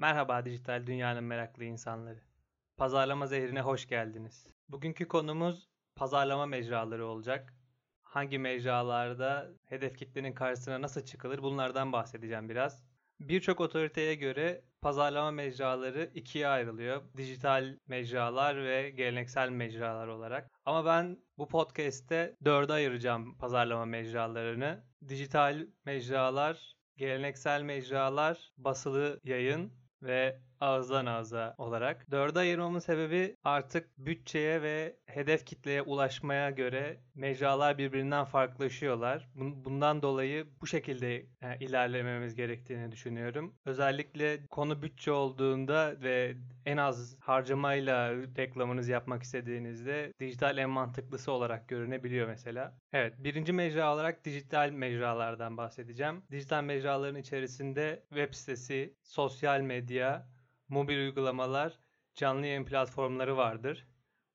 Merhaba dijital dünyanın meraklı insanları. Pazarlama zehrine hoş geldiniz. Bugünkü konumuz pazarlama mecraları olacak. Hangi mecralarda hedef kitlenin karşısına nasıl çıkılır bunlardan bahsedeceğim biraz. Birçok otoriteye göre pazarlama mecraları ikiye ayrılıyor. Dijital mecralar ve geleneksel mecralar olarak. Ama ben bu podcast'te dörde ayıracağım pazarlama mecralarını. Dijital mecralar, geleneksel mecralar, basılı yayın ve ağızdan ağza olarak. Dörde ayırmamın sebebi artık bütçeye ve hedef kitleye ulaşmaya göre mecralar birbirinden farklılaşıyorlar. Bundan dolayı bu şekilde e, ilerlememiz gerektiğini düşünüyorum. Özellikle konu bütçe olduğunda ve en az harcamayla reklamınızı yapmak istediğinizde dijital en mantıklısı olarak görünebiliyor mesela. Evet, birinci mecra olarak dijital mecralardan bahsedeceğim. Dijital mecraların içerisinde web sitesi, sosyal medya, mobil uygulamalar, canlı yayın platformları vardır.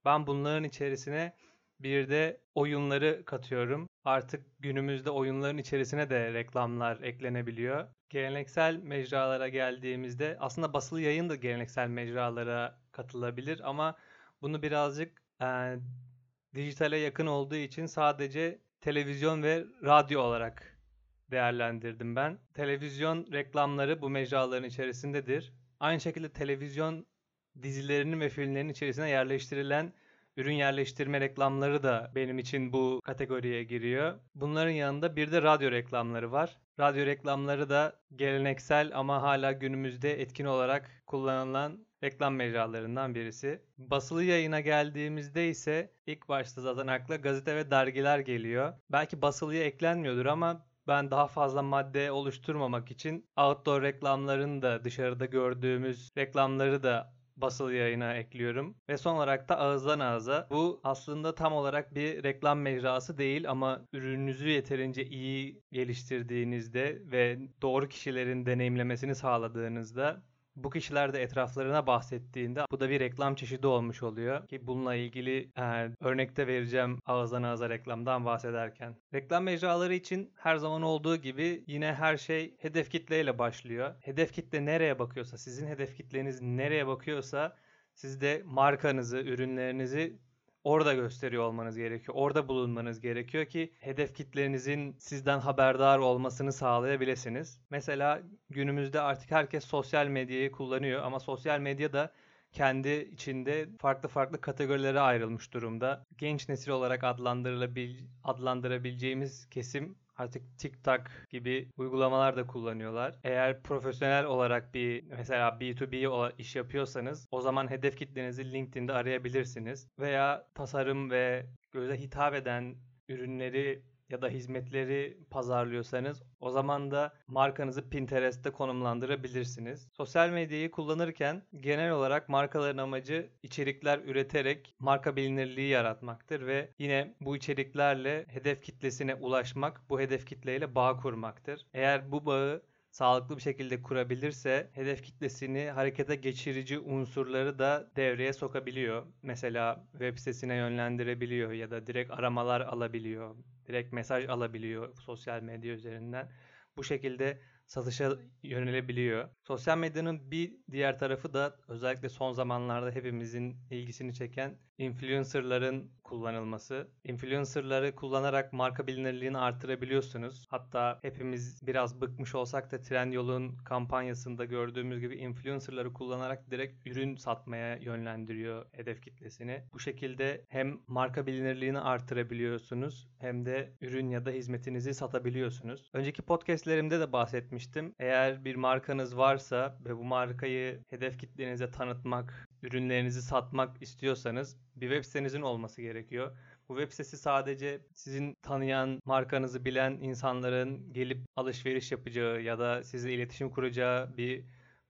Ben bunların içerisine bir de oyunları katıyorum. Artık günümüzde oyunların içerisine de reklamlar eklenebiliyor. Geleneksel mecralara geldiğimizde aslında basılı yayın da geleneksel mecralara katılabilir ama bunu birazcık e, dijitale yakın olduğu için sadece televizyon ve radyo olarak değerlendirdim ben. Televizyon reklamları bu mecraların içerisindedir. Aynı şekilde televizyon dizilerinin ve filmlerinin içerisine yerleştirilen ürün yerleştirme reklamları da benim için bu kategoriye giriyor. Bunların yanında bir de radyo reklamları var. Radyo reklamları da geleneksel ama hala günümüzde etkin olarak kullanılan reklam mecralarından birisi. Basılı yayına geldiğimizde ise ilk başta zaten akla gazete ve dergiler geliyor. Belki basılıya eklenmiyordur ama ben daha fazla madde oluşturmamak için outdoor reklamlarını da dışarıda gördüğümüz reklamları da basılı yayına ekliyorum. Ve son olarak da ağızdan ağza. Bu aslında tam olarak bir reklam mecrası değil ama ürününüzü yeterince iyi geliştirdiğinizde ve doğru kişilerin deneyimlemesini sağladığınızda bu kişiler de etraflarına bahsettiğinde bu da bir reklam çeşidi olmuş oluyor. Ki bununla ilgili e, örnekte vereceğim ağızdan ağza reklamdan bahsederken. Reklam mecraları için her zaman olduğu gibi yine her şey hedef kitleyle başlıyor. Hedef kitle nereye bakıyorsa, sizin hedef kitleniz nereye bakıyorsa siz de markanızı, ürünlerinizi orada gösteriyor olmanız gerekiyor. Orada bulunmanız gerekiyor ki hedef kitlenizin sizden haberdar olmasını sağlayabilirsiniz. Mesela günümüzde artık herkes sosyal medyayı kullanıyor ama sosyal medya da kendi içinde farklı farklı kategorilere ayrılmış durumda. Genç nesil olarak adlandırılabil adlandırabileceğimiz kesim Artık TikTok gibi uygulamalar da kullanıyorlar. Eğer profesyonel olarak bir mesela B2B iş yapıyorsanız o zaman hedef kitlenizi LinkedIn'de arayabilirsiniz. Veya tasarım ve göze hitap eden ürünleri ya da hizmetleri pazarlıyorsanız o zaman da markanızı Pinterest'te konumlandırabilirsiniz. Sosyal medyayı kullanırken genel olarak markaların amacı içerikler üreterek marka bilinirliği yaratmaktır ve yine bu içeriklerle hedef kitlesine ulaşmak, bu hedef kitleyle bağ kurmaktır. Eğer bu bağı sağlıklı bir şekilde kurabilirse hedef kitlesini harekete geçirici unsurları da devreye sokabiliyor. Mesela web sitesine yönlendirebiliyor ya da direkt aramalar alabiliyor, direkt mesaj alabiliyor sosyal medya üzerinden. Bu şekilde satışa yönelebiliyor. Sosyal medyanın bir diğer tarafı da özellikle son zamanlarda hepimizin ilgisini çeken influencerların kullanılması. Influencerları kullanarak marka bilinirliğini artırabiliyorsunuz. Hatta hepimiz biraz bıkmış olsak da Trendyol'un kampanyasında gördüğümüz gibi influencerları kullanarak direkt ürün satmaya yönlendiriyor hedef kitlesini. Bu şekilde hem marka bilinirliğini artırabiliyorsunuz hem de ürün ya da hizmetinizi satabiliyorsunuz. Önceki podcastlerimde de bahsetmiştim. Eğer bir markanız varsa ve bu markayı hedef kitlenize tanıtmak, ürünlerinizi satmak istiyorsanız bir web sitenizin olması gerekiyor. Bu web sitesi sadece sizin tanıyan, markanızı bilen insanların gelip alışveriş yapacağı ya da sizle iletişim kuracağı bir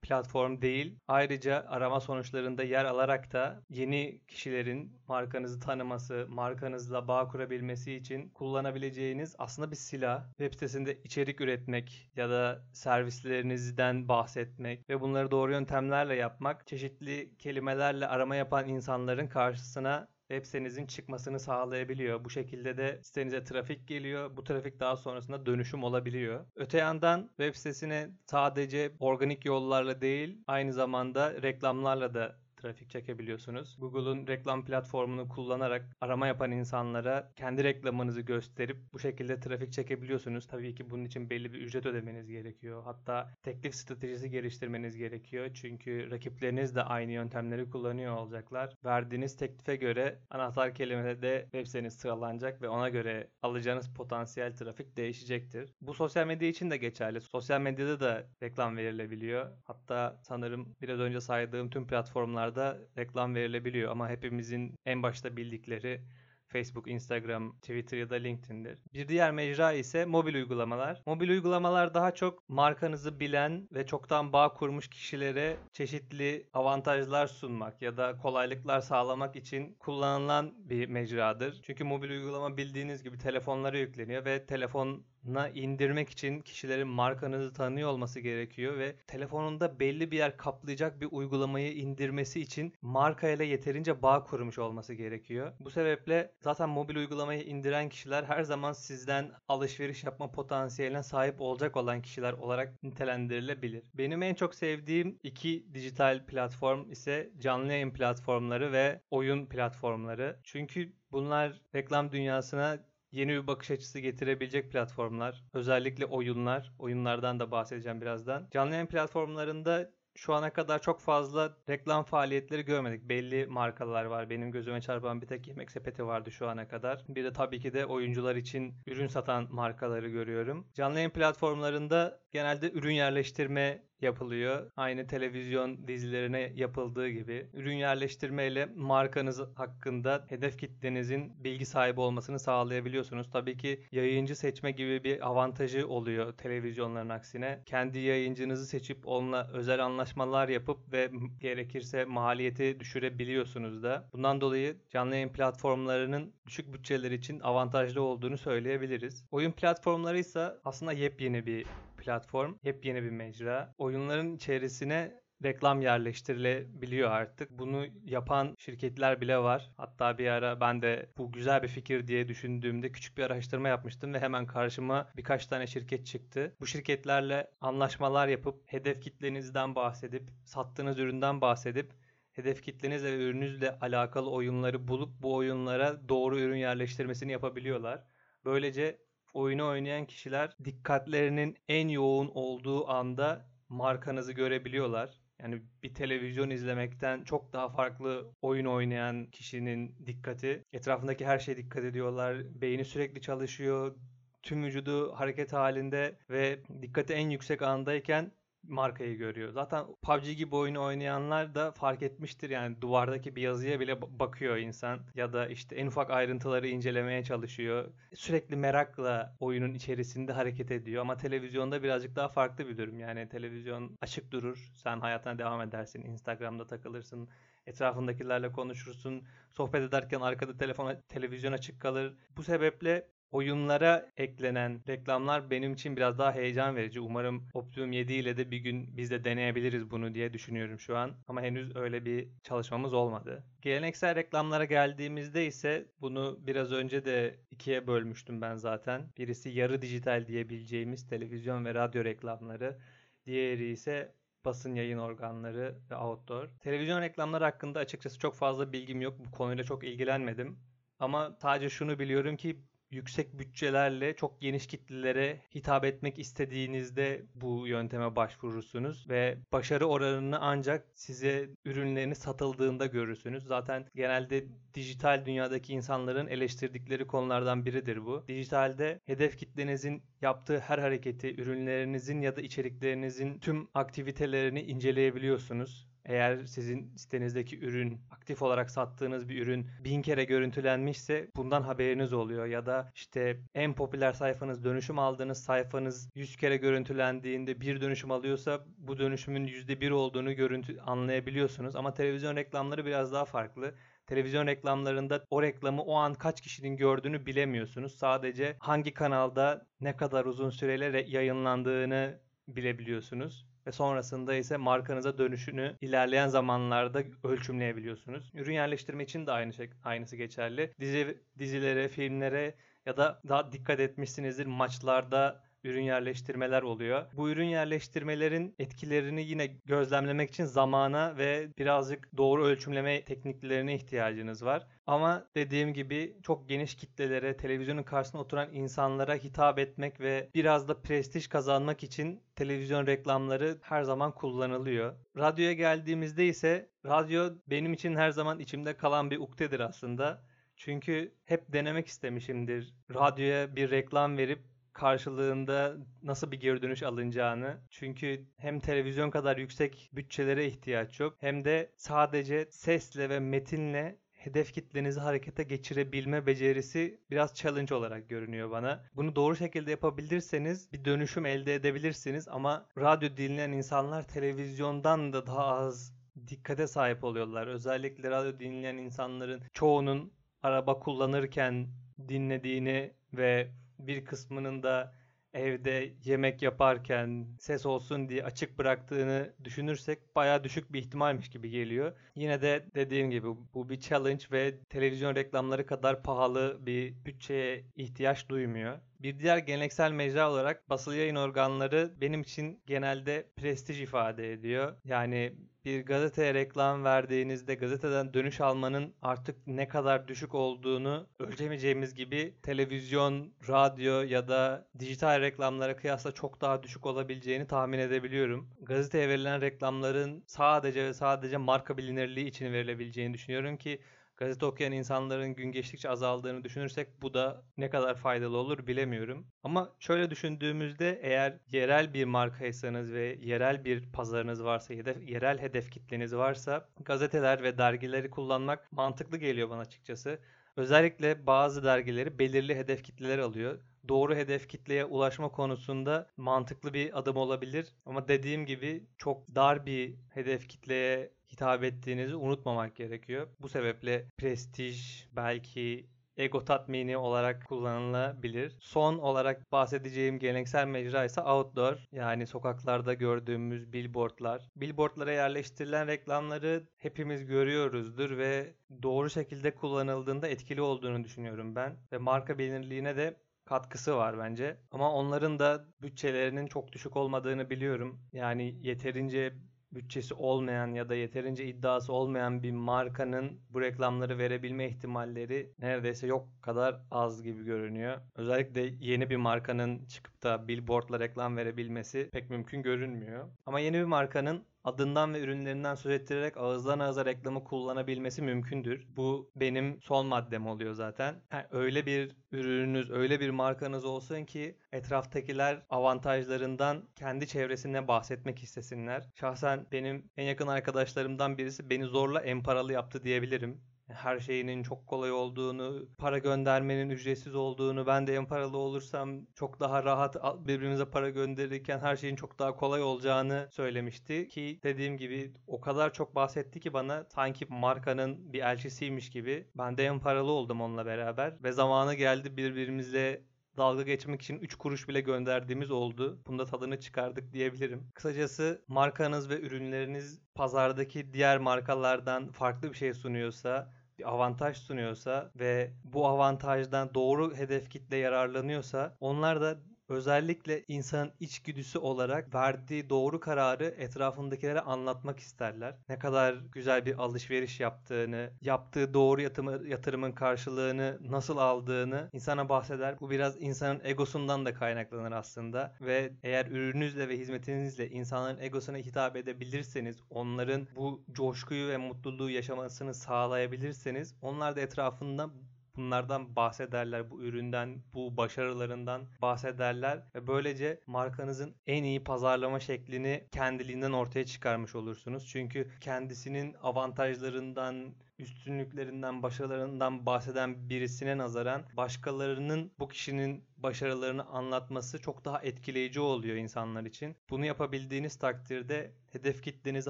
platform değil. Ayrıca arama sonuçlarında yer alarak da yeni kişilerin markanızı tanıması, markanızla bağ kurabilmesi için kullanabileceğiniz aslında bir silah. Web sitesinde içerik üretmek ya da servislerinizden bahsetmek ve bunları doğru yöntemlerle yapmak çeşitli kelimelerle arama yapan insanların karşısına web sitenizin çıkmasını sağlayabiliyor. Bu şekilde de sitenize trafik geliyor. Bu trafik daha sonrasında dönüşüm olabiliyor. Öte yandan web sitesine sadece organik yollarla değil aynı zamanda reklamlarla da trafik çekebiliyorsunuz. Google'un reklam platformunu kullanarak arama yapan insanlara kendi reklamınızı gösterip bu şekilde trafik çekebiliyorsunuz. Tabii ki bunun için belli bir ücret ödemeniz gerekiyor. Hatta teklif stratejisi geliştirmeniz gerekiyor. Çünkü rakipleriniz de aynı yöntemleri kullanıyor olacaklar. Verdiğiniz teklife göre anahtar kelimede de web siteniz sıralanacak ve ona göre alacağınız potansiyel trafik değişecektir. Bu sosyal medya için de geçerli. Sosyal medyada da reklam verilebiliyor. Hatta sanırım biraz önce saydığım tüm platformlarda kanallarda reklam verilebiliyor ama hepimizin en başta bildikleri Facebook, Instagram, Twitter ya da LinkedIn'dir. Bir diğer mecra ise mobil uygulamalar. Mobil uygulamalar daha çok markanızı bilen ve çoktan bağ kurmuş kişilere çeşitli avantajlar sunmak ya da kolaylıklar sağlamak için kullanılan bir mecradır. Çünkü mobil uygulama bildiğiniz gibi telefonlara yükleniyor ve telefon na indirmek için kişilerin markanızı tanıyor olması gerekiyor ve telefonunda belli bir yer kaplayacak bir uygulamayı indirmesi için marka ile yeterince bağ kurmuş olması gerekiyor. Bu sebeple zaten mobil uygulamayı indiren kişiler her zaman sizden alışveriş yapma potansiyeline sahip olacak olan kişiler olarak nitelendirilebilir. Benim en çok sevdiğim iki dijital platform ise canlı yayın platformları ve oyun platformları. Çünkü bunlar reklam dünyasına yeni bir bakış açısı getirebilecek platformlar. Özellikle oyunlar. Oyunlardan da bahsedeceğim birazdan. Canlı yayın platformlarında şu ana kadar çok fazla reklam faaliyetleri görmedik. Belli markalar var. Benim gözüme çarpan bir tek yemek sepeti vardı şu ana kadar. Bir de tabii ki de oyuncular için ürün satan markaları görüyorum. Canlı yayın platformlarında genelde ürün yerleştirme yapılıyor. Aynı televizyon dizilerine yapıldığı gibi. Ürün yerleştirme ile markanız hakkında hedef kitlenizin bilgi sahibi olmasını sağlayabiliyorsunuz. Tabii ki yayıncı seçme gibi bir avantajı oluyor televizyonların aksine. Kendi yayıncınızı seçip onunla özel anlaşmalar yapıp ve gerekirse maliyeti düşürebiliyorsunuz da. Bundan dolayı canlı yayın platformlarının düşük bütçeler için avantajlı olduğunu söyleyebiliriz. Oyun platformları ise aslında yepyeni bir platform, yepyeni bir mecra. Oyunların içerisine reklam yerleştirilebiliyor artık. Bunu yapan şirketler bile var. Hatta bir ara ben de bu güzel bir fikir diye düşündüğümde küçük bir araştırma yapmıştım ve hemen karşıma birkaç tane şirket çıktı. Bu şirketlerle anlaşmalar yapıp hedef kitlenizden bahsedip, sattığınız üründen bahsedip hedef kitleniz ve ürününüzle alakalı oyunları bulup bu oyunlara doğru ürün yerleştirmesini yapabiliyorlar. Böylece oyunu oynayan kişiler dikkatlerinin en yoğun olduğu anda markanızı görebiliyorlar. Yani bir televizyon izlemekten çok daha farklı oyun oynayan kişinin dikkati. Etrafındaki her şeye dikkat ediyorlar. Beyni sürekli çalışıyor. Tüm vücudu hareket halinde ve dikkati en yüksek andayken markayı görüyor. Zaten PUBG gibi oyunu oynayanlar da fark etmiştir. Yani duvardaki bir yazıya bile bakıyor insan ya da işte en ufak ayrıntıları incelemeye çalışıyor. Sürekli merakla oyunun içerisinde hareket ediyor ama televizyonda birazcık daha farklı bir durum. Yani televizyon açık durur. Sen hayatına devam edersin. Instagram'da takılırsın. Etrafındakilerle konuşursun. Sohbet ederken arkada telefon televizyon açık kalır. Bu sebeple oyunlara eklenen reklamlar benim için biraz daha heyecan verici. Umarım Optimum 7 ile de bir gün biz de deneyebiliriz bunu diye düşünüyorum şu an. Ama henüz öyle bir çalışmamız olmadı. Geleneksel reklamlara geldiğimizde ise bunu biraz önce de ikiye bölmüştüm ben zaten. Birisi yarı dijital diyebileceğimiz televizyon ve radyo reklamları. Diğeri ise basın yayın organları ve outdoor. Televizyon reklamları hakkında açıkçası çok fazla bilgim yok. Bu konuyla çok ilgilenmedim. Ama sadece şunu biliyorum ki yüksek bütçelerle çok geniş kitlelere hitap etmek istediğinizde bu yönteme başvurursunuz ve başarı oranını ancak size ürünlerini satıldığında görürsünüz. Zaten genelde dijital dünyadaki insanların eleştirdikleri konulardan biridir bu. Dijitalde hedef kitlenizin yaptığı her hareketi, ürünlerinizin ya da içeriklerinizin tüm aktivitelerini inceleyebiliyorsunuz eğer sizin sitenizdeki ürün, aktif olarak sattığınız bir ürün bin kere görüntülenmişse bundan haberiniz oluyor. Ya da işte en popüler sayfanız, dönüşüm aldığınız sayfanız 100 kere görüntülendiğinde bir dönüşüm alıyorsa bu dönüşümün %1 olduğunu görüntü anlayabiliyorsunuz. Ama televizyon reklamları biraz daha farklı. Televizyon reklamlarında o reklamı o an kaç kişinin gördüğünü bilemiyorsunuz. Sadece hangi kanalda ne kadar uzun süreyle yayınlandığını bilebiliyorsunuz. Ve sonrasında ise markanıza dönüşünü ilerleyen zamanlarda ölçümleyebiliyorsunuz. Ürün yerleştirme için de aynı şey aynısı geçerli. Dizi dizilere, filmlere ya da daha dikkat etmişsinizdir maçlarda ürün yerleştirmeler oluyor. Bu ürün yerleştirmelerin etkilerini yine gözlemlemek için zamana ve birazcık doğru ölçümleme tekniklerine ihtiyacınız var. Ama dediğim gibi çok geniş kitlelere, televizyonun karşısında oturan insanlara hitap etmek ve biraz da prestij kazanmak için televizyon reklamları her zaman kullanılıyor. Radyoya geldiğimizde ise radyo benim için her zaman içimde kalan bir ukdedir aslında. Çünkü hep denemek istemişimdir. Radyoya bir reklam verip karşılığında nasıl bir geri dönüş alınacağını. Çünkü hem televizyon kadar yüksek bütçelere ihtiyaç yok hem de sadece sesle ve metinle hedef kitlenizi harekete geçirebilme becerisi biraz challenge olarak görünüyor bana. Bunu doğru şekilde yapabilirseniz bir dönüşüm elde edebilirsiniz ama radyo dinleyen insanlar televizyondan da daha az dikkate sahip oluyorlar. Özellikle radyo dinleyen insanların çoğunun araba kullanırken dinlediğini ve bir kısmının da evde yemek yaparken ses olsun diye açık bıraktığını düşünürsek bayağı düşük bir ihtimalmiş gibi geliyor. Yine de dediğim gibi bu bir challenge ve televizyon reklamları kadar pahalı bir bütçeye ihtiyaç duymuyor. Bir diğer geleneksel mecra olarak basılı yayın organları benim için genelde prestij ifade ediyor. Yani bir gazeteye reklam verdiğinizde gazeteden dönüş almanın artık ne kadar düşük olduğunu ölçemeyeceğimiz gibi televizyon, radyo ya da dijital reklamlara kıyasla çok daha düşük olabileceğini tahmin edebiliyorum. Gazeteye verilen reklamların sadece ve sadece marka bilinirliği için verilebileceğini düşünüyorum ki gazete okuyan insanların gün geçtikçe azaldığını düşünürsek bu da ne kadar faydalı olur bilemiyorum. Ama şöyle düşündüğümüzde eğer yerel bir markaysanız ve yerel bir pazarınız varsa da yerel hedef kitleniz varsa gazeteler ve dergileri kullanmak mantıklı geliyor bana açıkçası. Özellikle bazı dergileri belirli hedef kitleler alıyor doğru hedef kitleye ulaşma konusunda mantıklı bir adım olabilir. Ama dediğim gibi çok dar bir hedef kitleye hitap ettiğinizi unutmamak gerekiyor. Bu sebeple prestij belki ego tatmini olarak kullanılabilir. Son olarak bahsedeceğim geleneksel mecra ise outdoor yani sokaklarda gördüğümüz billboardlar. Billboardlara yerleştirilen reklamları hepimiz görüyoruzdur ve doğru şekilde kullanıldığında etkili olduğunu düşünüyorum ben. Ve marka bilinirliğine de katkısı var bence. Ama onların da bütçelerinin çok düşük olmadığını biliyorum. Yani yeterince bütçesi olmayan ya da yeterince iddiası olmayan bir markanın bu reklamları verebilme ihtimalleri neredeyse yok kadar az gibi görünüyor. Özellikle yeni bir markanın çıkıp da billboardla reklam verebilmesi pek mümkün görünmüyor. Ama yeni bir markanın adından ve ürünlerinden söz ettirerek ağızdan ağıza reklamı kullanabilmesi mümkündür. Bu benim son maddem oluyor zaten. Yani öyle bir ürününüz, öyle bir markanız olsun ki etraftakiler avantajlarından kendi çevresine bahsetmek istesinler. Şahsen benim en yakın arkadaşlarımdan birisi beni zorla emparalı yaptı diyebilirim her şeyinin çok kolay olduğunu, para göndermenin ücretsiz olduğunu, ben de en paralı olursam çok daha rahat birbirimize para gönderirken her şeyin çok daha kolay olacağını söylemişti ki dediğim gibi o kadar çok bahsetti ki bana sanki markanın bir elçisiymiş gibi. Ben de en paralı oldum onunla beraber ve zamanı geldi birbirimizle dalga geçmek için 3 kuruş bile gönderdiğimiz oldu. Bunda tadını çıkardık diyebilirim. Kısacası markanız ve ürünleriniz pazardaki diğer markalardan farklı bir şey sunuyorsa bir avantaj sunuyorsa ve bu avantajdan doğru hedef kitle yararlanıyorsa onlar da özellikle insanın içgüdüsü olarak verdiği doğru kararı etrafındakilere anlatmak isterler. Ne kadar güzel bir alışveriş yaptığını, yaptığı doğru yatırımı, yatırımın karşılığını nasıl aldığını insana bahseder. Bu biraz insanın egosundan da kaynaklanır aslında ve eğer ürününüzle ve hizmetinizle insanların egosuna hitap edebilirseniz, onların bu coşkuyu ve mutluluğu yaşamasını sağlayabilirseniz onlar da etrafında bunlardan bahsederler, bu üründen, bu başarılarından bahsederler ve böylece markanızın en iyi pazarlama şeklini kendiliğinden ortaya çıkarmış olursunuz. Çünkü kendisinin avantajlarından, üstünlüklerinden, başarılarından bahseden birisine nazaran başkalarının bu kişinin başarılarını anlatması çok daha etkileyici oluyor insanlar için. Bunu yapabildiğiniz takdirde hedef kitlenizi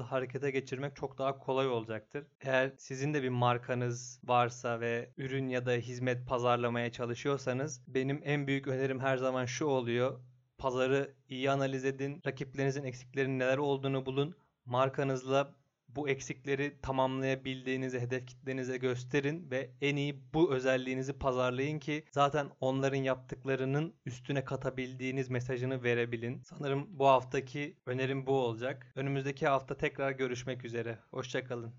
harekete geçirmek çok daha kolay olacaktır. Eğer sizin de bir markanız varsa ve ürün ya da hizmet pazarlamaya çalışıyorsanız benim en büyük önerim her zaman şu oluyor Pazarı iyi analiz edin. Rakiplerinizin eksiklerinin neler olduğunu bulun. Markanızla bu eksikleri tamamlayabildiğinizi hedef kitlenize gösterin ve en iyi bu özelliğinizi pazarlayın ki zaten onların yaptıklarının üstüne katabildiğiniz mesajını verebilin. Sanırım bu haftaki önerim bu olacak. Önümüzdeki hafta tekrar görüşmek üzere. Hoşçakalın.